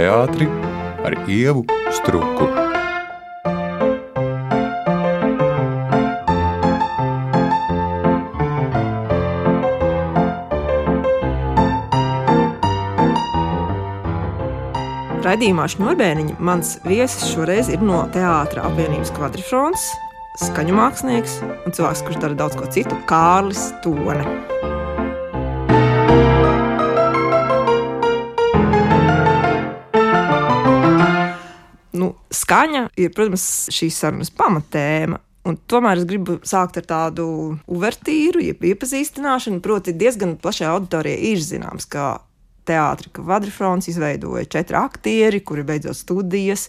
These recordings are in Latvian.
teātri ar ievu struku. Raidījumā Šņurbēniņa mans viesis šoreiz ir no Teātras apvienības kvadrifrons, skaņu mākslinieks un cilvēks, kurš dara daudz ko citu - Kārlis Tone. Skaņa ir, protams, šīs sarunas pamatēma. Un tomēr es gribu sākt ar tādu uvertīru, jeb iepazīstināšanu. Proti, diezgan plašai auditorijai ir zināms, ka teātris kvadrifrons izveidoja četri aktieri, kuri beidzot studijas,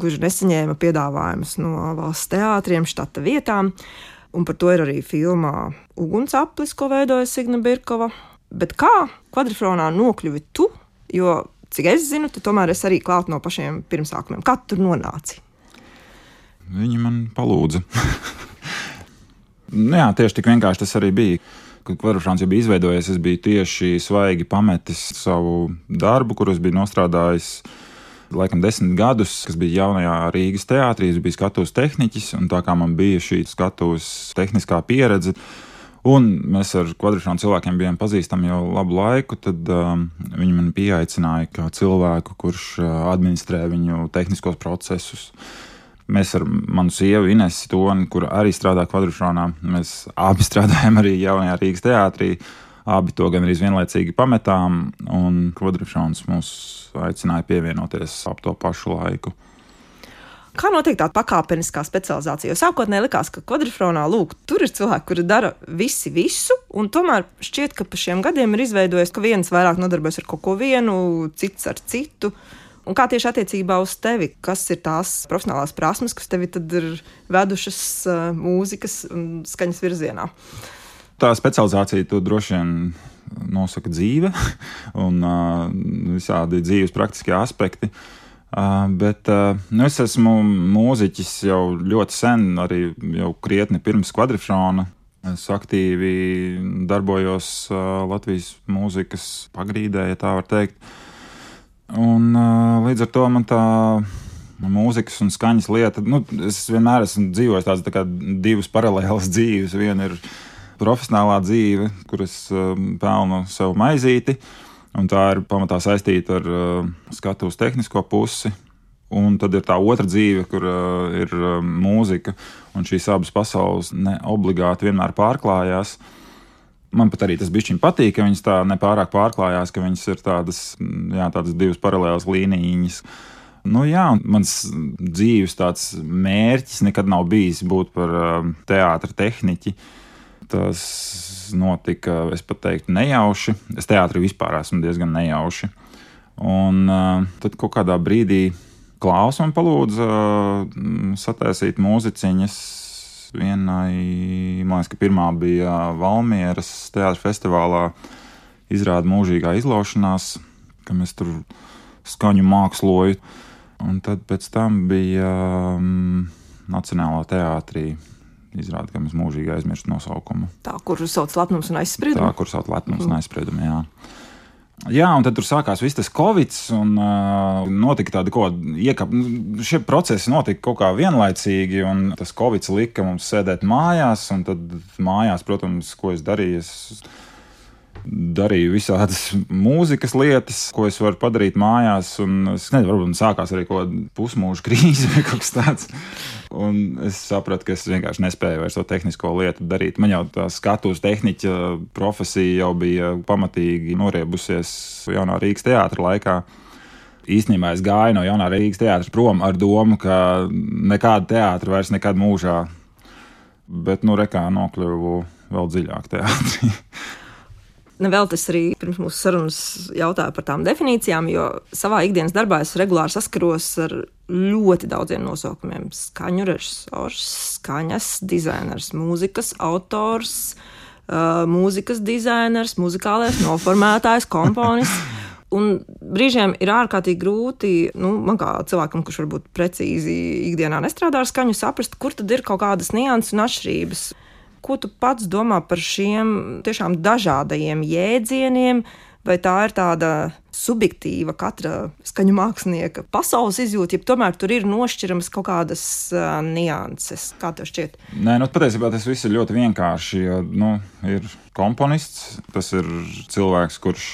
kurš nesaņēma piedāvājumus no valsts teātriem, štata vietām. Un par to ir arī filmā Ugunsaplis, ko veidoja Signa Birkova. Bet kā kvadrifronā nokļuvi tu? Jo, cik es zinu, tu tomēr esi arī klāt no pašiem pirmsākumiem. Kā tu tur nonāci? Viņi man palūdza. nu, jā, tieši tik vienkārši tas arī bija. Kad kvadrants jau bija izveidojies, es biju tieši svaigi pametis savu darbu, kurus biju nostrādājis laikam desmit gadus, kas bija jaunajā Rīgas teātrī. Es biju skatuves tehniķis, un tā kā man bija šī skatuves tehniskā pieredze, un mēs ar kvadrants cilvēkiem bijām pazīstami jau labu laiku, tad um, viņi man pieaicināja kā cilvēku, kurš uh, administrē viņu tehniskos procesus. Mēs ar manu sievu Inesu Toni, kur arī strādā kvadrātā, mēs abi strādājam arī jaunajā Rīgas teātrī. Abi to gan arī vienlaicīgi pametām, un kvadrants mūs aicināja pievienoties ap to pašu laiku. Kā notiek tā pakāpeniskā specializācija? Jo sākotnēji likās, ka kvadrātā lūk, tur ir cilvēki, kuri dara visi visu, un tomēr šķiet, ka pa šiem gadiem ir izveidojies, ka viens vairāk nodarbojas ar kaut ko vienu, cits ar citu. Un kā tieši attiecībā uz tevi, kas ir tās profesionālās prasmes, kas tevi ir vedušas uh, mūzikas un skaņas virzienā? Tā specializācija to droši vien nosaka dzīve un uh, visādi dzīves praktiskie aspekti. Uh, bet uh, nu es esmu mūziķis jau ļoti sen, arī jau krietni pirms kvadrifrona. Es aktīvi darbojos uh, Latvijas mūzikas pagrīdē, ja tā var teikt. Uh, Un, līdz ar to man tā mūzikas un skaņas lieta, nu, es vienmēr esmu dzīvojis tādas tā divas paralēlas dzīves. Viena ir profesionālā dzīve, kuras um, pelnu sev maizīti, un tā ir pamatā saistīta ar uh, skatuves tehnisko pusi. Un tad ir tā otra dzīve, kur uh, ir uh, mūzika, un šīs abas pasaules ne obligāti vienmēr pārklājās. Uh, Man pat arī tas bija patīk, ka viņas tā nepārāk pārklājās, ka viņas ir tādas, jā, tādas divas paralēlas līnijas. Nu, jā, mans dzīves mērķis nekad nav bijis būt par uh, teātra tehniķi. Tas notika, es pat teiktu, nejauši. Es teātrī vispār esmu diezgan nejauši. Un uh, tad kaut kādā brīdī Klaus man palūdza uh, sataisīt mūziķiņas Vienai, man liekas, ka pirmā bija Valmieras teātris festivālā izrāda mūžīgā izlaušanās, ka mēs tur skaņu māksloju. Un tad pēc tam bija um, Nacionālā teātrī izrāda, ka mēs mūžīgi aizmirstam nosaukumu. Tā, kur sauc lepnums un aizspriedums. Tā, kur sauc lepnums un aizspriedums, jā. Jā, un tad tur sākās viss tas covid, un uh, notika tāda kaut kāda iekāpta. Nu, šie procesi notika kaut kā vienlaicīgi, un tas covid lika mums sēdēt mājās, un tad mājās, protams, ko es darīju. Es darīju visādas mūzikas lietas, ko es varu padarīt mājās. Es nezinu, varbūt sākās arī kaut kāda pusmūža krīze vai kaut kas tāds. Un es sapratu, ka es vienkārši nespēju vairs to tehnisko lietu darīt. Man jau tā skatuves tehniķa profesija jau bija pamatīgi noriebusies jaunā Rīgas teātra laikā. Īstenībā es gāju no jaunā Rīgas teātra prom ar domu, ka nekāda teātra vairs nekad mūžā. Bet, nu, rekā nokļuvu vēl dziļāk teātrī. Nevēl tas arī pirms mūsu sarunas jautāju par tām definīcijām, jo savā ikdienas darbā es regulāri saskaros ar ļoti daudziem nosaukumiem. Skaņu režisors, skaņas dizainers, mūzikas autors, uh, mūzikas dizainers, muzikālais noformētājs, komponists. Un brīžiem ir ārkārtīgi grūti, nu, man kā cilvēkam, kurš varbūt precīzi ikdienā nestrādā ar skaņu, saprast, kur tad ir kaut kādas nianses un atšķirības. Ko tu pats domā par šiem tiešām dažādajiem jēdzieniem, vai tā ir tāda subjektīva katra skaņu mākslinieka pasaules izjūta, ja tomēr tur ir nošķiramas kaut kādas uh, nianses. Kā tev šķiet? Nē, nu, patiesībā tas viss ir ļoti vienkārši. Jo, nu, ir komponists, tas ir cilvēks, kurš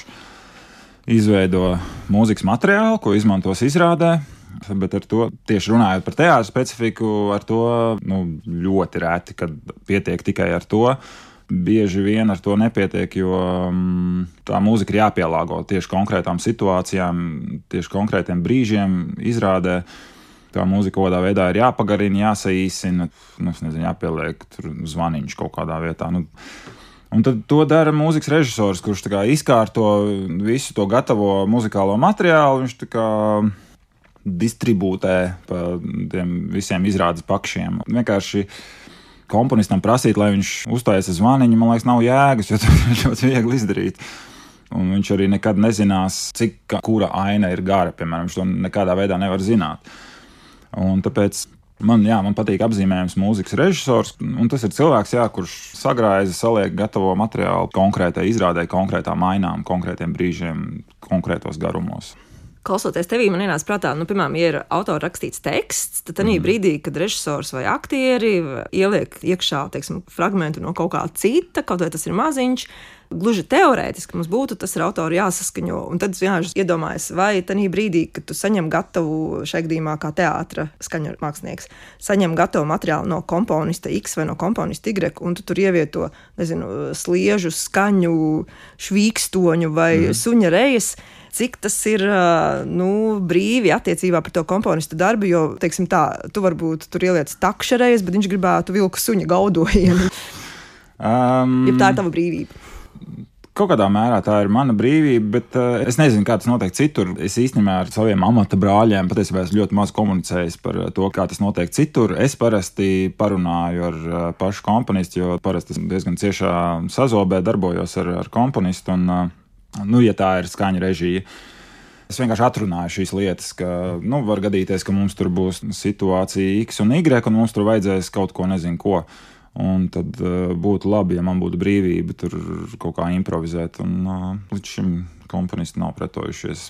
izveido mūzikas materiālu, ko izmantos izrādē. Bet ar to tieši runājot par teātru specifiku, ar to nu, ļoti reti, kad pietiek tikai ar to bieži vien ar to nepietiek, jo um, tā mūzika ir jāpielāgo tieši konkrētām situācijām, tieši konkrētiem brīžiem, izrādē. Tā mūzika kaut kādā veidā ir jāpagarina, jāsaīsina, nu, nezinu, jāpieliek zvaniņš kaut kādā vietā. Nu, Un tad to dara mūzikas režisors, kurš izkārto visu to gatavo muzikālo materiālu. Viņš tā kā distribūtē pa tiem visiem izrādes pakšiem. Vienkārši komponistam prasīt, lai viņš uztaisa zvaniņu, man liekas, nav jēgas, jo tas ir ļoti viegli izdarīt. Un viņš arī nekad nezinās, cik kura aina ir gara. Piemēram, viņš to nekādā veidā nevar zināt. Un tāpēc man, jā, man patīk apzīmējums mūzikas režisors. Tas ir cilvēks, jā, kurš sagrāja, saliek gatavo materiālu konkrētai izrādē, konkrētām ainām, konkrētiem brīžiem, konkrētos garumos klausoties tevī, man ienāca prātā, nu, piemēram, ja ir autora rakstīts teksts, tad tajā mm. brīdī, kad režisors vai aktieri ieliek iekšā, teiksim, fragment no kaut kā cita, kaut vai tas ir maziņš, Gluži teorētiski mums būtu tas ar autoru jāsaskaņo. Un tad es vienkārši iedomājos, vai tajā brīdī, kad tu saņem gatavu šai gadījumā, kā teātris, skaņu mākslinieks, saņem gatavu materiālu no komponista X vai no komponista Y, un tu tur ievieto, nezinu, sliežu, skaņu, švīkstoņu vai mm. suņa rejas cik tas ir nu, brīvi attiecībā par to komponistu darbu. Jo, teiksim, tā, tu varbūt tur ieliec takšerējas, bet viņš gribētu vilku suņa gaudojumu. Um, ja tā ir tava brīvība. Kaut kādā mērā tā ir mana brīvība, bet uh, es nezinu, kā tas notiek citur. Es īstenībā ar saviem amata brāļiem patiesībā ļoti maz komunicēju par to, kā tas notiek citur. Es parasti parunāju ar uh, pašu komponistu, jo parasti diezgan ciešā sazobē darbojos ar, ar komponistu. Un, uh, nu, ja tā ir skaņa režija. Es vienkārši atrunāju šīs lietas, ka nu, var gadīties, ka mums tur būs situācija X un Y, un mums tur vajadzēs kaut ko nezinu ko. Un tad uh, būtu labi, ja man būtu brīvība tur kaut kā improvizēt. Un, uh, līdz šim komponisti nav pretojušies.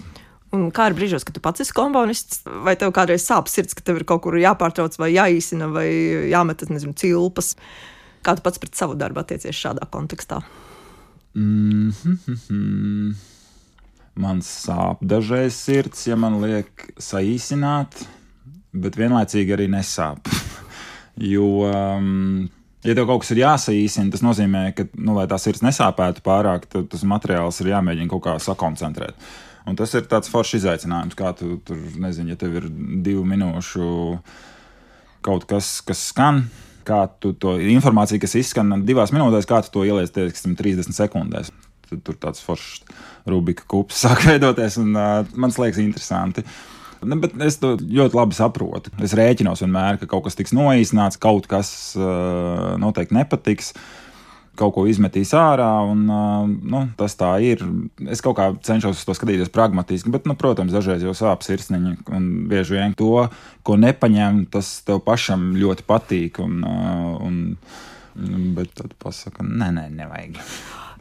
Un kā ir brīžos, kad tu pats esi komponists, vai tev kādreiz sāp sirds, ka tev ir kaut kur jāpārtrauc, vai jāīsina, vai jāmet, nezinu, cilpas? Kā tu pats pret savu darbu attiecies šādā kontekstā? Mm -hmm. Man sāp dažreiz sirds, ja man liek saīsināt, bet vienlaicīgi arī nesāp. jo, um, ja tev kaut kas ir jāsaīsina, tas nozīmē, ka, nu, lai tā sirds nesāpētu pārāk, tad tas materiāls ir jāmēģina kaut kā sakoncentrēt. Un tas ir tāds foršs izaicinājums, kā tu tur, nezinu, ja tev ir divu minūšu kaut kas, kas skan kā tu to informāciju, kas izskan divās minūtēs, kā tu to ieliec, teiksim, 30 sekundēs. Tad tur tāds foršs Rubika kups sāk veidoties, un uh, man liekas, interesanti. Ne, bet es to ļoti labi saprotu. Es rēķinos vienmēr, ka kaut kas tiks noīsināts, kaut kas uh, noteikti nepatiks. Uh, kaut ko izmetīs ārā, un nu, tas tā ir. Es kaut kā cenšos to skatīties pragmatiski, bet, nu, protams, dažreiz jau sāp sirsniņa, un bieži vien to, ko nepaņem, tas tev pašam ļoti patīk. Un, un, bet tad pasaka, nē, nē, nevajag.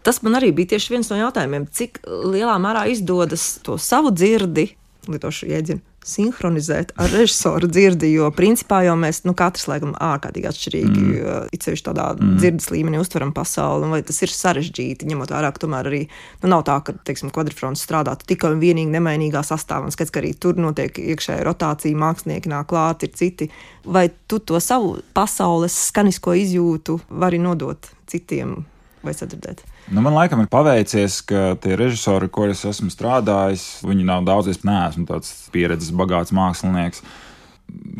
Tas man arī bija tieši viens no jautājumiem, cik lielā mērā izdodas to savu dzirdi, lietošu jēdzienu, sinhronizēt ar režisoru dzirdi, jo principā jau mēs nu, katrs laikam ārkārtīgi atšķirīgi, mm. it sevišķi tādā mm. dzirdes līmenī uztveram pasauli, vai tas ir sarežģīti, ņemot vērā, ka tomēr arī nu, nav tā, ka, teiksim, kvadrifrons strādātu tikai un vienīgi nemainīgā sastāvā, un skats, ka arī tur notiek iekšēja rotācija, mākslinieki nāk klāt, ir citi. Vai tu to savu pasaules skanisko izjūtu vari nodot citiem vai sadzirdēt? Nu, man laikam ir paveicies, ka tie režisori, ko es esmu strādājis, viņi nav daudz, es neesmu tāds pieredzes bagāts mākslinieks.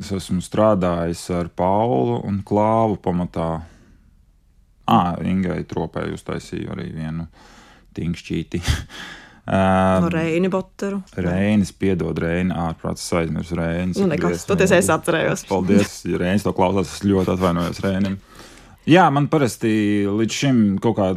Es esmu strādājis ar Paulu un Klāvu pamatā. Ah, Ingai Tropēju uztaisīju arī vienu tinkšķīti. no Reini Botteru. Reinis, piedod Reini, ārprāts aizmirsu Reinis. Nu, nekas, toties es atcerējos. Paldies, Reinis to klausās, es ļoti atvainojos Reinim. Jā, man parasti līdz šim kaut kā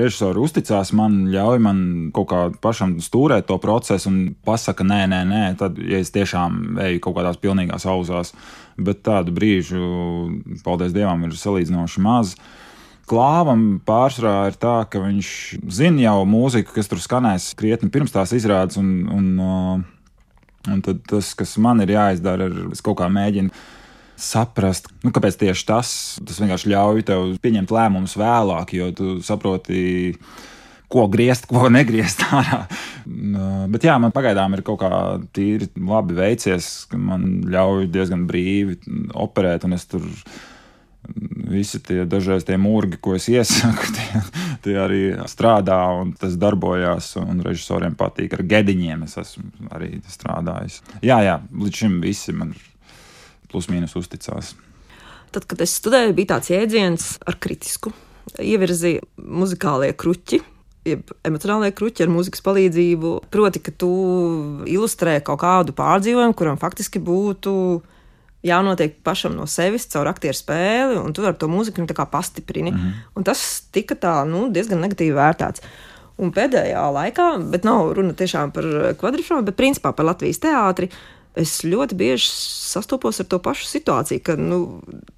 režisori uzticās man, ļauj man kaut kā pašam stūrēt to procesu un pasaka, nē, nē, nē, tad, ja es tiešām eju kaut kādās pilnīgās auzās, bet tādu brīžu, paldies Dievam, ir salīdzinoši maz. Klāvam pārsvarā ir tā, ka viņš zina jau mūziku, kas tur skanēs krietni pirms tās izrādes, un, un, uh, un tas, kas man ir jāizdara, ir kaut kā mēģinu saprast, nu, kāpēc tieši tas, tas vienkārši ļauj tev pieņemt lēmumus vēlāk, jo tu saproti, ko griezt, ko negriezt ārā. Bet jā, man pagaidām ir kaut kā tīri labi veicies, ka man ļauj diezgan brīvi operēt, un es tur visi tie dažreiz tie mūrgi, ko es iesaku, tie, tie arī strādā un tas darbojās. Un režisoriem patīk. Ar gediņiem es esmu arī strādājis. Jā, jā, līdz šim visi man plus-mínus uzticās. Tad, kad es studēju, bija tāds jēdziens ar kritisku. Ievirzīja muzikālie kruķi, jeb emocionālajie kruķi ar mūzikas palīdzību. Proti, ka tu ilustrē kaut kādu pārdzīvojumu, kuram faktiski būtu jānotiek pašam no sevis caur aktieru spēli, un tu ar to mūziku nu, pastiprini. Mm -hmm. Un tas tika tā, nu, diezgan negatīvi vērtēts. Un pēdējā laikā, bet nav runa tiešām par kvadrifrānu, bet principā par Latvijas teātri. Es ļoti bieži sastopos ar to pašu situāciju, ka nu,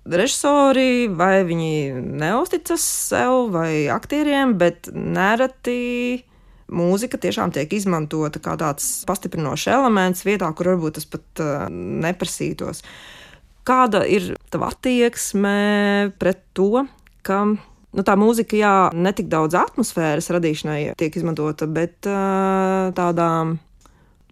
režisori vai viņi neusticas sev vai aktieriem, bet nereti mūzika tiešām tiek izmantota kā tāds pastiprinošs elements vietā, kur varbūt tas pat uh, neprasītos. Kāda ir tava attieksme pret to, ka nu, tā mūzika, jā, ne tik daudz atmosfēras radīšanai tiek izmantota, bet uh, tādām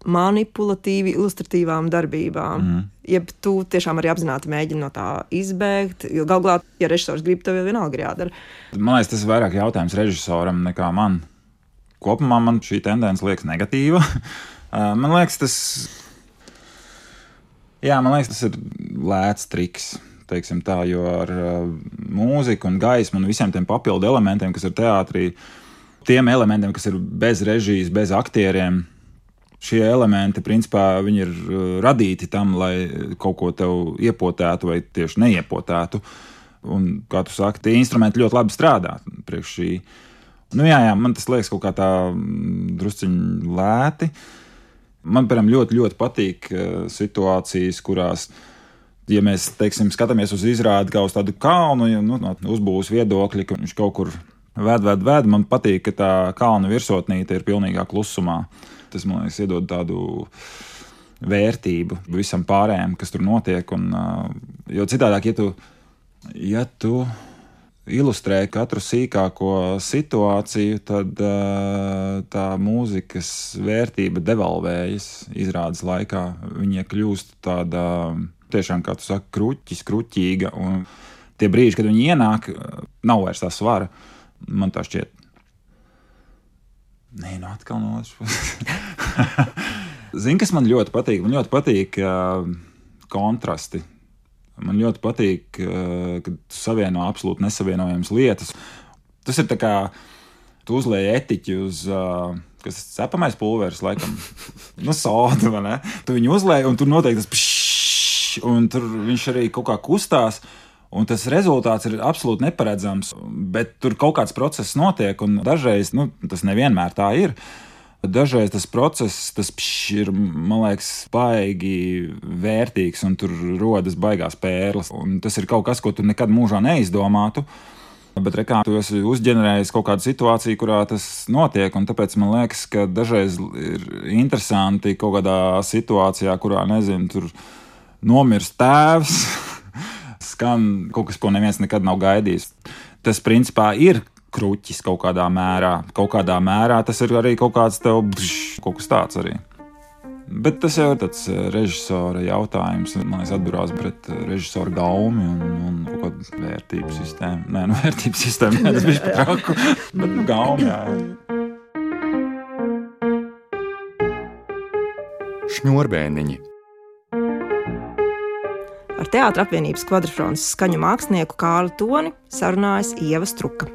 manipulatīvi, ilustratīvām darbībām. Mm. Jeb tu tiešām arī apzināti mēģini no tā izbēgt, jo galu galā, ja režisors grib, tev vienalga ir jādara. Man liekas, tas ir vairāk jautājums režisoram nekā man. Kopumā man šī tendence liekas negatīva. man liekas, tas Jā, man liekas, tas ir lēts triks. Tā, jo ar uh, mūziku, un gaismu un visiem tiem papildu elementiem, kas ir teātrī, tiem elementiem, kas ir bez režijas, bez aktieriem, šie elementi, principā, ir uh, radīti tam, lai kaut ko tev iepotētu vai tieši neiepotētu. Un, kā tu saki, tie instrumenti ļoti labi strādā priekš šī. Nu, jā, jā, man tas liekas kaut kā tā mm, drusciņi lēti. Uh, Man, piemēram, ļoti, ļoti patīk eh, situācijas, kurās, ja mēs teiksim, skatāmies uz izrādi kā uz tādu kalnu, nu, no uzbūves viedokļa, ka viņš kaut kur ved, ved, ved, man patīk, ka tā kalna virsotnīte ir pilnīgā klusumā. Tas man liekas, iedod tādu vērtību visam pārējiem, kas tur notiek. Un, jo citādāk, ja tu, ja tu ilustrē katru sīkāko situāciju, tad tā mūzikas vērtība devalvējas izrādes laikā. Viņa kļūst tāda tiešām, kā tu saki, kruķis, kruķīga. Tie brīži, kad viņi ienāk, nav vairs tā svara. Man tā šķiet. Nē, nu atkal no otras puses. Zini, kas man ļoti patīk? Man ļoti patīk uh, kontrasti Man ļoti patīk, eh, kad savieno absolūti nesavienojamas lietas. Tas ir tā kā tu uzlēji etiķi uz. Uh, kas ir cepamais pulveris, laikam, no nu, soda? Tu viņu uzlēji, un tur noteikti tas pššš, un tur viņš arī kaut kā kustās. Un tas rezultāts ir absolūti neparedzams, bet tur kaut kāds process notiek, un dažreiz nu, tas nevienmēr tā ir. Dažreiz tas process, tas ir, man liekas, baigi vērtīgs, un tur rodas baigās pērles. Un tas ir kaut kas, ko tu nekad mūžā neizdomātu. Bet rekā tu esi uzģenerējis kaut kādu situāciju, kurā tas notiek, tāpēc man liekas, ka dažreiz ir interesanti kaut kādā situācijā, kurā, nezinu, tur nomirst tēvs, skan kaut kas, ko neviens nekad nav gaidījis. Tas principā ir kruķis kaut kādā mērā. Kaut kādā mērā tas ir arī kaut kāds tev bžš, kaut kas tāds arī. Bet tas jau ir tāds eh, režisora jautājums. Man liekas, atbildās pret eh, režisora gaumi un, un kaut kādu vērtību sistēmu. Nē, nu, vērtību sistēmu, nē, tas bija pat traku. Bet, nu, gaumi, jā. Šņurbēniņi. Ar Teātras apvienības kvadrfrontes skaņu mākslinieku Kārlu Toni sarunājas Ieva Struka.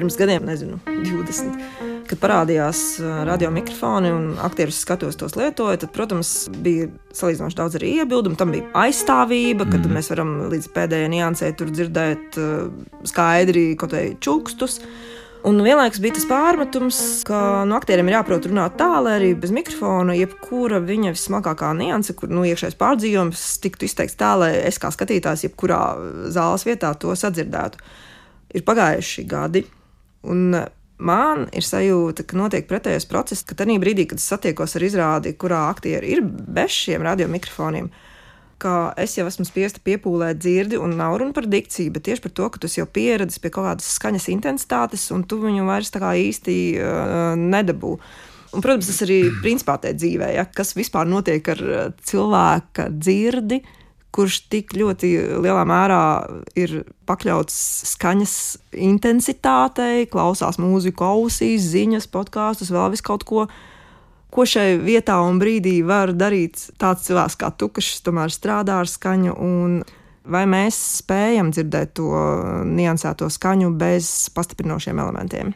pirms gadiem, nezinu, 20. Kad parādījās radio mikrofoni un aktierus skatos tos lietoja, tad, protams, bija salīdzinoši daudz arī iebildumu. Tam bija aizstāvība, kad mm. mēs varam līdz pēdējai niansē tur dzirdēt skaidri kaut vai čukstus. Un vienlaikus bija tas pārmetums, ka no aktieriem ir jāprot runāt tā, lai arī bez mikrofona, jebkura viņa vismagākā nianse, kur nu, iekšējais pārdzīvojums tiktu izteikts tā, lai es kā skatītājs, jebkurā zāles vietā to sadzirdētu. Ir pagājuši gadi, un man ir sajūta, ka notiek pretējais process, ka tajā brīdī, kad es satiekos ar izrādi, kurā aktieri ir bez šiem radiomikrofoniem, ka es jau esmu spiesta piepūlēt dzirdi, un nav runa par dikciju, bet tieši par to, ka tu jau pieredzi pie kaut kādas skaņas intensitātes, un tu viņu vairs tā kā īsti uh, nedabū. Un, protams, tas arī principā tajā dzīvē, ja, kas vispār notiek ar cilvēka dzirdi, kurš tik ļoti lielā mērā ir pakļauts skaņas intensitātei, klausās mūziku ausīs, ziņas, podkāstus, vēl vis kaut ko ko šai vietā un brīdī var darīt tāds cilvēks kā tu, kas tomēr strādā ar skaņu. Vai mēs spējam dzirdēt to niansēto skaņu bez pastiprinošiem elementiem?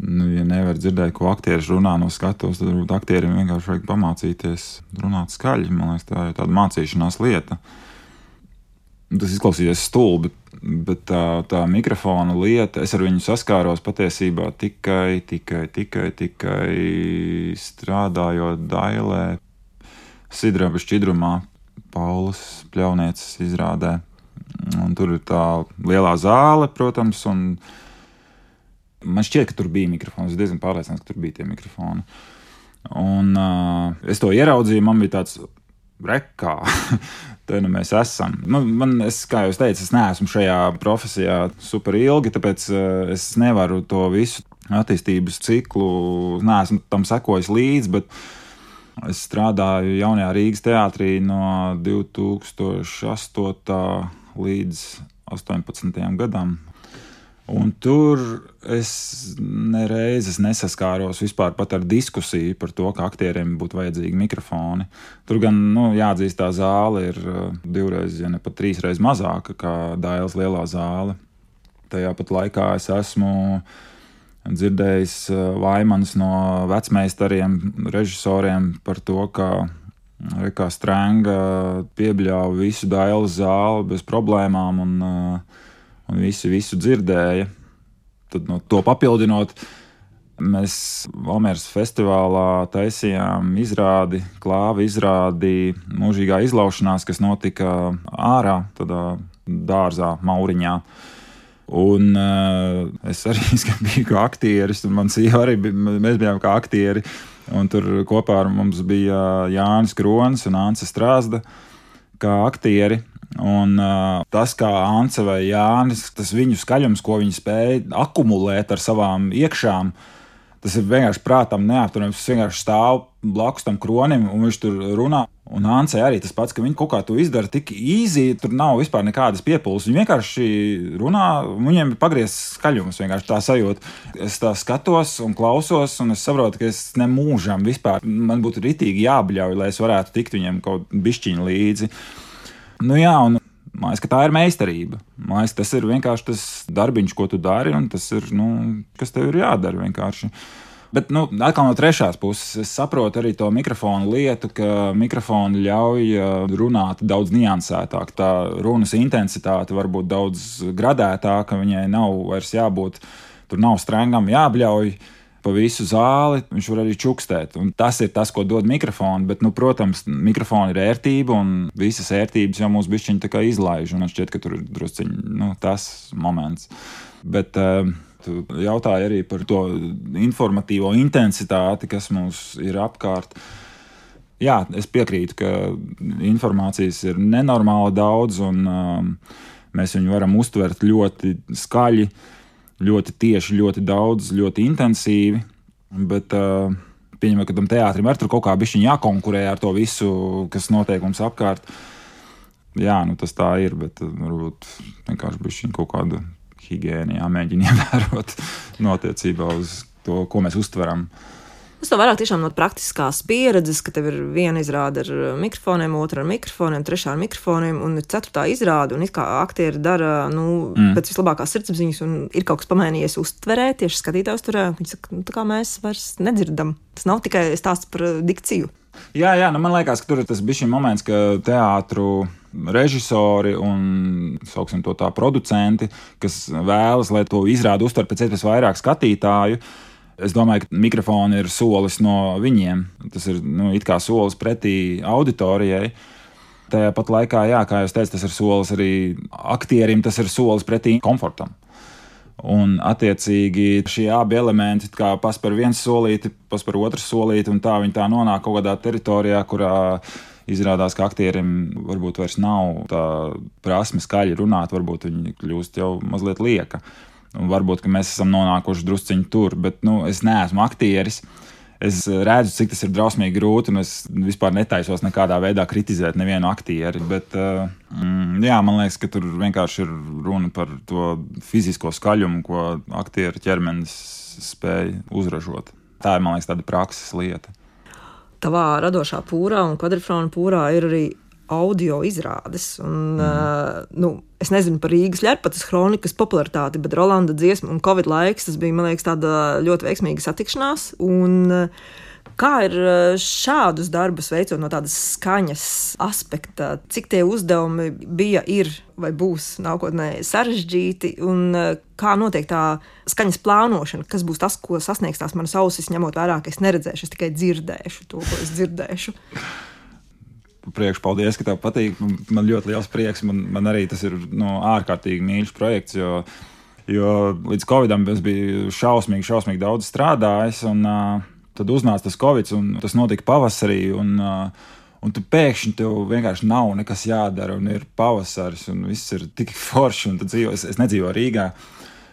Nu, ja nevar dzirdēt, ko aktieris runā no skatuves, tad varbūt aktierim vienkārši vajag pamācīties runāt skaļi. Man liekas, tā ir tāda mācīšanās lieta. Tas izklausīsies stulbi, Bet tā, tā mikrofona lieta, es ar viņu saskāros patiesībā tikai, tikai, tikai, tikai strādājot Dailē, Sidraba šķidrumā, Paulas pļaunieces izrādē. Un tur ir tā lielā zāle, protams, un man šķiet, ka tur bija mikrofons. Es diezgan pārliecināts, ka tur bija tie mikrofoni. Un uh, es to ieraudzīju, man bija tāds rekā. Te nu mēs esam. Nu, man, es, kā jau teicu, es neesmu šajā profesijā super ilgi, tāpēc uh, es nevaru to visu attīstības ciklu, neesmu tam sekojis līdzi, es strādāju jaunajā Rīgas teātrī no 2008. līdz 18. gadam. Un tur es nereizes nesaskāros vispār ar diskusiju par to, ka aktieriem būtu vajadzīgi mikrofoni. Tur gan, nu, jāatzīst, tā zāle ir uh, divreiz, ja ne pat trīsreiz mazāka nekā Dailas lielā zāle. Tajā pat laikā es esmu dzirdējis vaimanas uh, no vecmeistariem, režisoriem par to, ka Rekā Strēnga piebļāva visu Dailas zāli bez problēmām. Un, uh, visi visu dzirdēja. Tad no to papildinot, mēs Valmēras festivālā taisījām izrādi, klāva izrādi mūžīgā izlaušanās, kas notika ārā, tādā dārzā, Mauriņā. Un uh, es arī biju kā aktieris, un mans sieva arī bija, mēs bijām kā aktieri. Un tur kopā ar mums bija Jānis Kronis un Anse Strāzda kā aktieri. Un uh, tas, kā Ants vai Jānis, tas viņu skaļums, ko viņi spēja akumulēt ar savām iekšām, tas ir vienkārši prātam neapturams. Tas vienkārši stāv blakus tam kronim, un viņš tur runā. Un Ansai arī tas pats, ka viņi kaut kā to izdara tik īsi, tur nav vispār nekādas piepūles. Viņi vienkārši runā, viņiem ir pagriezts skaļums, vienkārši tā sajūta. Es tā skatos un klausos, un es saprotu, ka es nemūžam vispār. Man būtu ritīgi jābļauj, lai es varētu tikt viņiem kaut bišķiņu līdzi. Nu, jā, un man liekas, tā ir meistarība. Man liekas, tas ir vienkārši tas darbiņš, ko tu dari, un tas ir, nu, kas tev ir jādara vienkārši. Bet, nu, atkal no trešās puses, es saprotu arī to mikrofonu lietu, ka mikrofoni ļauj runāt daudz niansētāk. Tā runas intensitāte var būt daudz gradētāka, viņai nav vairs jābūt, tur nav strengam jābļauj pa visu zāli, viņš var arī čukstēt. Un tas ir tas, ko dod mikrofoni. Bet, nu, protams, mikrofona ir ērtība, un visas ērtības jau mums bišķiņi izlaiž. Man šķiet, ka tur ir drusciņi nu, tas moments. Bet, uh, Tu jautāji arī par to informatīvo intensitāti, kas mums ir apkārt. Jā, es piekrītu, ka informācijas ir nenormāli daudz, un um, mēs viņu varam uztvert ļoti skaļi. Uh, ļoti tieši, ļoti daudz, ļoti intensīvi. Bet uh, pieņemot, ka tam teātrim ar tur kaut kā bišķiņ jākonkurē ar to visu, kas notiek mums apkārt. Jā, nu tas tā ir, bet uh, varbūt vienkārši bišķiņ kaut kāda higiēna jāmēģina ievērot notiecībā uz to, ko mēs uztveram. Uh, Tas to vairāk tiešām no praktiskās pieredzes, ka tev ir viena izrāde ar mikrofoniem, otra ar mikrofoniem, trešā ar mikrofoniem, un ceturtā izrāde. Un it kā aktieri dara nu, mm. pēc vislabākās sirdsapziņas, un ir kaut kas pamainījies uztverē, tieši skatītājs uztverē. Viņi saka, nu, tā kā mēs vairs nedzirdam. Tas nav tikai stāsts par dikciju. Jā, jā nu man liekas, ka tur ir tas bijis moments, ka teātris režisori un tā producenti, kas vēlas, lai to izrādu uztver pēc iespējas vairāk skatītāju. Es domāju, ka mikrofoni ir solis no viņiem. Tas ir nu, kā solis pretī auditorijai. Tajā pat laikā, jā, kā jau teicu, tas ir solis arī aktierim, tas ir solis pretī komfortam. Un, attiecīgi, šie abi elementi, kā pas par vienu solīti, pas par otru solīti, un tā viņi tā nonāk kaut kādā teritorijā, kurā izrādās, ka aktierim varbūt vairs nav tā prasme skaļi runāt, varbūt viņi kļūst jau mazliet lieka. Un varbūt mēs esam nonākuši drusciņi tur, bet nu, es neesmu aktieris. Es redzu, cik tas ir drausmīgi grūti, un es vispār netaisos nekādā veidā kritizēt nevienu aktieri. Bet, uh, mm, jā, man liekas, ka tur vienkārši ir runa par to fizisko skaļumu, ko aktieru ķermenis spēj uzražot. Tā ir, man liekas, tāda prakses lieta tavā radošā pūrā un kvadrifrāna pūrā ir arī audio izrādes. Un, mm. uh, nu, es nezinu par Rīgas ģērpatas kronikas popularitāti, bet Rolanda dziesma un Covid laiks tas bija, man liekas, tāda ļoti veiksmīga satikšanās. Un, uh, Kā ir šādus darbus veicot no tādas skaņas aspekta? Cik tie uzdevumi bija, ir vai būs nākotnē sarežģīti, un kā notiek tā skaņas plānošana? Kas būs tas, ko sasniegs tās manas ausis, ņemot vērā, ka es neredzēšu, es tikai dzirdēšu to, ko es dzirdēšu? priekš, paldies, ka tev patīk. Man ļoti liels prieks. Man, man arī tas ir no, ārkārtīgi mīļš projekts. Jo, jo līdz Covidam es biju šausmīgi, šausmīgi daudz strādājis. Un, uh, tad uznāca tas Covid, un tas notika pavasarī. Un, uh, Un tu pēkšņi tev vienkārši nav nekas jādara, un ir pavasaris, un viss ir tik forši. Dzīvo, es, es nedzīvoju Rīgā.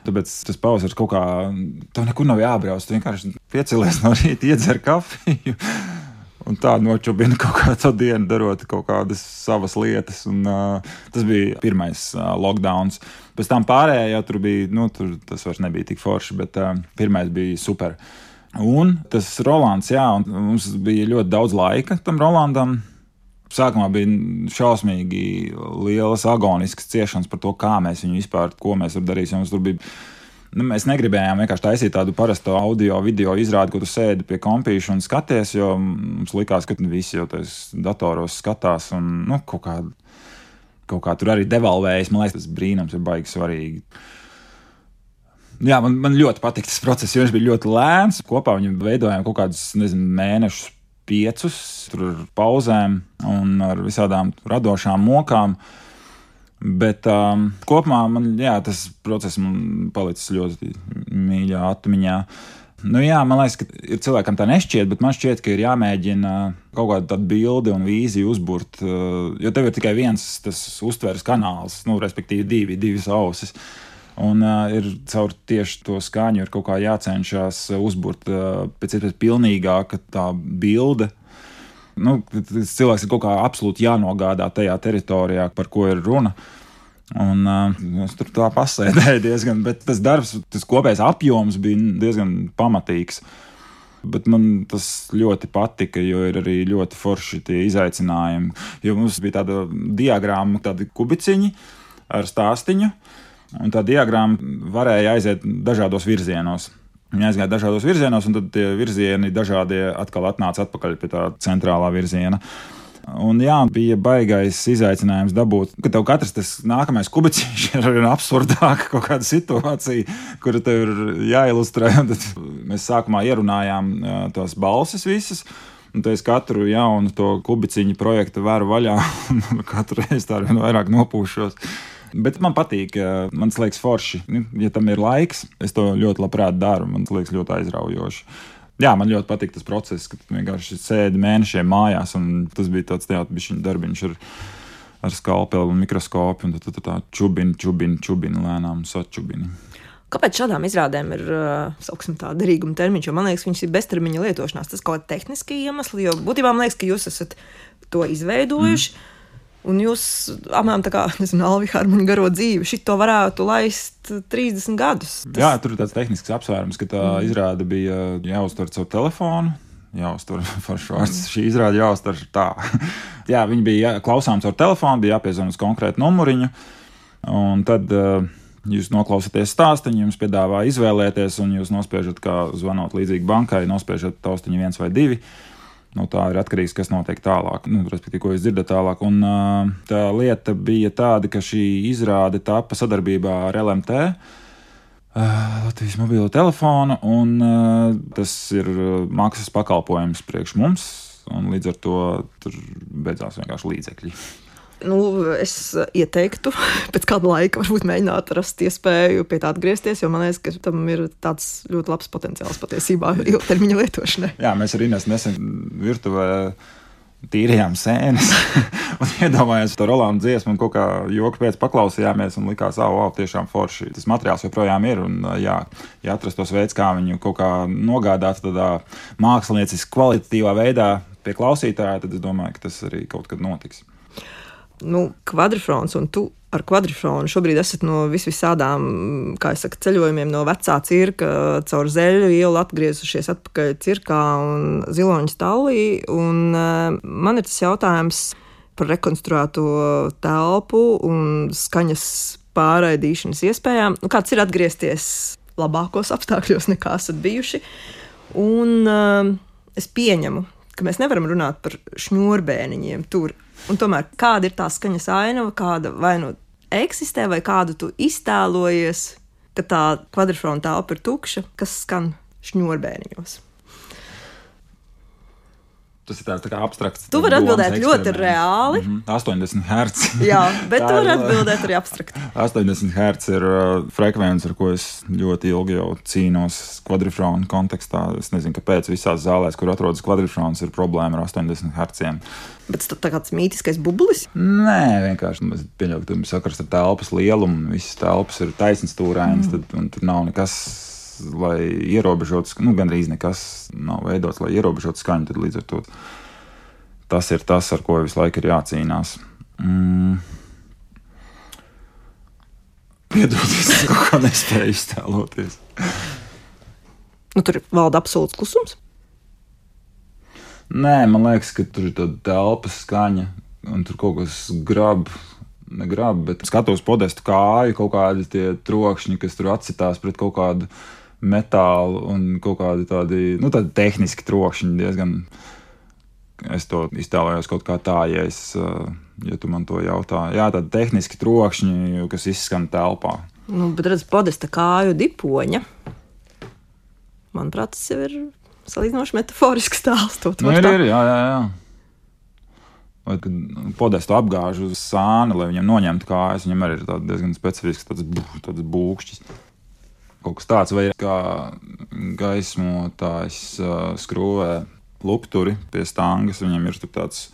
Tāpēc tas pavasaris kaut kā, tev nekur nav jābrauc. Tu vienkārši piecēlies no rīta, iedzer kafiju. Un tā nočubina kaut kādu dienu, darot kaut kādas savas lietas. Un, uh, tas bija pirmais uh, lockdown. Pēc tam pārējā jau tur bija, nu, tur tas vairs nebija tik forši, bet uh, pirmais bija super. Un tas Rolands, jā, mums bija ļoti daudz laika tam Rolandam. Sākumā bija šausmīgi lielas agoniskas ciešanas par to, kā mēs viņu vispār, ko mēs darīsim. Bija, nu, mēs negribējām vienkārši taisīt tādu parasto audio, video izrādi, ko tu sēdi pie kompīša un skaties, jo mums likās, ka visi jau tajos datoros skatās un nu, kaut, kā, kaut kā tur arī devalvējas. Man liekas, tas brīnums ir baigi svarīgi jā, man, man ļoti patīk tas process, jo viņš bija ļoti lēns. Kopā viņam veidojām kaut kādus nezinu, mēnešus, piecus, tur pauzēm un ar visādām radošām mokām. Bet um, kopumā man jā, tas process man palicis ļoti mīļā atmiņā. Nu, jā, man liekas, ka ir cilvēkam tā nešķiet, bet man šķiet, ka ir jāmēģina kaut kāda tāda bilde un vīzija uzbūrt. Uh, jo tev ir tikai viens tas uztveres kanāls, nu, respektīvi divi, divas ausis. Un uh, ir caur tieši to skaņu kaut kā jācenšas uzbūrt uh, pēc iespējas pilnīgāka tā bilde. Nu, tas cilvēks ir kaut kā absolūti jānogādā tajā teritorijā, par ko ir runa. Un, uh, es tur tā pasēdēju diezgan, bet tas darbs, tas kopējais apjoms bija diezgan pamatīgs. Bet man tas ļoti patika, jo ir arī ļoti forši tie izaicinājumi. Jo mums bija tāda diagramma, tādi kubiciņi ar stāstīnu. Un tā diagramma varēja aiziet dažādos virzienos. Viņi aizgāja dažādos virzienos, un tad tie virzieni dažādie atkal atnāca atpakaļ pie tā centrālā virziena. Un jā, bija baisais izaicinājums dabūt, ka tev katrs tas nākamais kubiciņš ir ar absurdāku kaut kādu situāciju, kuru tev ir jāilustrē. Tad mēs sākumā ierunājām tās balsis visas. Un es katru jaunu to kubiciņu projektu vēru vaļā, un katru reizi tā vien vairāk nopūšos. Bet man patīk, man liekas, forši. Nu, ja tam ir laiks, es to ļoti labprāt daru. Man liekas, ļoti aizraujoši. Jā, man ļoti patīk tas process, ka vienkārši sēdi mēnešiem mājās, un tas bija tāds teātris darbiņš ar, ar skalpeli un mikroskopu, un tad tā, tā čubini, čubini, čubini, lēnām sačubini. Kāpēc šādām izrādēm ir sauksim, tā derīguma termiņš? Jo man liekas, viņas ir beztermiņa lietošanās. Tas kaut kāda tehniska iemesla, jo būtībā man liekas, ka jūs esat to izveidojuši. Mm. Un jūs apmēram tā kā Alvija Harmonija garo dzīvi, šito varētu laist 30 gadus. Tas... Jā, tur ir tāds tehnisks apsvērums, ka tā mm. izrāde bija jāuztver caur telefonu. Jāuztver foršs vārds. Mm. Šī izrāde jāuztver tā. Jā, viņi bija klausāms caur telefonu, bija jāpiezvan uz konkrētu numuriņu. Un tad uh, jūs noklausāties stāstu, jums piedāvā izvēlēties, un jūs nospiežat, kā zvanot līdzīgi bankai, nospiežat taustiņu viens vai divi. No tā ir atkarīgs, kas notiek tālāk, nu, respektīvi, ko jūs dzirdat tālāk. Un, uh, tā lieta bija tāda, ka šī izrāde tapa sadarbībā ar LMT. Uh, Latvijas mobilo telefonu, un uh, tas ir maksas pakalpojums priekš mums, un līdz ar to tur beidzās vienkārši līdzekļi. Nu, es ieteiktu pēc kāda laika varbūt mēģināt rast iespēju pie tā atgriezties, jo man liekas, ka tam ir tāds ļoti labs potenciāls patiesībā ilgtermiņa lietošanai. Jā, mēs arī nesen virtuvē tīrījām sēnes un iedomājāmies to Rolandu dziesmu, un kaut kā joku pēc paklausījāmies un likās, ah, wow, tiešām forši. Tas materiāls joprojām ir, un jā, ja atrastos veids, kā viņu kaut kā nogādāt tādā mākslinieciski kvalitatīvā veidā pie klausītāja, tad es domāju, ka tas arī kaut kad notiks nu, kvadrifrons un tu ar kvadrifronu šobrīd esat no vis visādām, kā es saku, ceļojumiem no vecā cirka caur zeļu ielu atgriezušies atpakaļ cirkā un ziloņa stālī. Un uh, man ir tas jautājums par rekonstruēto telpu un skaņas pārraidīšanas iespējām. Nu, kāds ir atgriezties labākos apstākļos nekā esat bijuši? Un uh, es pieņemu, ka mēs nevaram runāt par šņurbēniņiem tur Un tomēr kāda ir tā skaņas ainava, kāda vai nu eksistē, vai kādu tu iztēlojies, ka tā kvadrfrona telpa ir tukša, kas skan šņurbēniņos. Tas ir tāds tā abstrakts. Tu vari atbildēt ļoti reāli. Mm -hmm. 80 Hz. Jā, bet tu vari atbildēt arī abstrakti. 80 Hz ir uh, frekvence, ar ko es ļoti ilgi jau cīnos kvadrifrāna kontekstā. Es nezinu, kāpēc visās zālēs, kur atrodas kvadrifrāns, ir problēma ar 80 Hz. Bet tas ir tāds mītiskais bublis? Nē, vienkārši mēs pieņemam, ka tur sakars ar telpas lielumu. Visas telpas ir taisnas stūrainas, mm. tad tur nav nekas lai ierobežotu, nu, gandrīz nekas nav veidots, lai ierobežotu skaņu. Tad līdz ar to tas ir tas, ar ko visu laiku ir jācīnās. Mm. Piedod, es kaut kā nespēju iztēloties. Nu, tur valda absolūts klusums. Nē, man liekas, ka tur ir tāda telpas skaņa, un tur kaut kas grab, negrab, bet skatos podestu kāju, kaut kādi tie trokšņi, kas tur atsitās pret kaut kādu metālu un kaut kādi tādi, nu, tādi tehniski trokšņi diezgan. Es to iztēlojos kaut kā tā, ja, es, ja tu man to jautā. Jā, tādi tehniski trokšņi, kas izskan telpā. Nu, bet redz, podesta kāju dipoņa. Manuprāt, tas jau ir salīdzinoši metaforisks tēls. Nu, ir, ir, jā, jā, jā. Vai kad podestu apgāž uz sāni, lai viņam noņemtu kājas, viņam arī ir diezgan specifisks tāds, tāds būkšķis kaut kas tāds, vai kā gaismotājs uh, skrūvē lupturi pie stāngas. Viņam ir tāds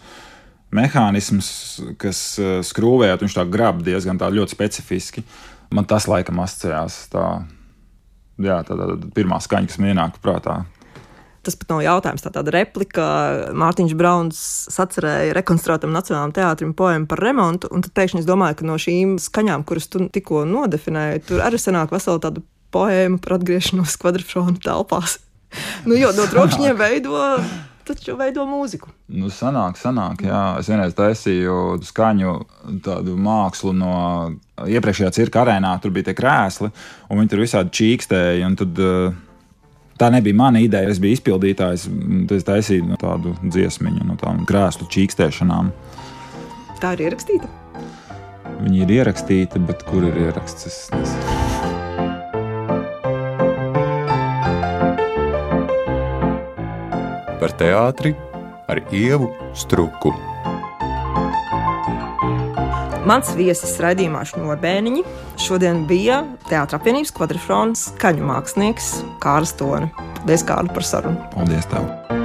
mehānisms, kas uh, skrūvējot, viņš tā grab diezgan tā ļoti specifiski. Man tas laikam asociējās tā, jā, tā, tā, tā pirmā skaņa, kas man ienāk prātā. Tas pat nav jautājums, tā tāda replika. Mārtiņš Brauns sacerēja rekonstruētam Nacionālajam teātrim poemu par remontu, un tad pēkšņi es domāju, ka no šīm skaņām, kuras tu tikko nodefinēji, tur arī sanāk vesela tāda poēma par atgriešanos kvadrfrona telpās. nu, jo no trokšņiem veido taču veido mūziku. Nu, sanāk, sanāk, jā. Es vienreiz taisīju skaņu tādu mākslu no iepriekšējā cirka arēnā. Tur bija tie krēsli, un viņi tur visādi čīkstēja. Tad, tā nebija mana ideja. Es biju izpildītājs. Es taisīju tādu dziesmiņu no tām krēslu čīkstēšanām. Tā ir ierakstīta. Viņi ir ierakstīti, bet kur ir ieraksts? Es nezinu. Par teātri ar ievu struku. Mans viesis raidījumā Šņurbēniņi šodien bija Teātris apvienības kvadrifrons skaņu mākslinieks Kārlis Toni. Paldies, Kārli, par sarunu. Paldies! Tev.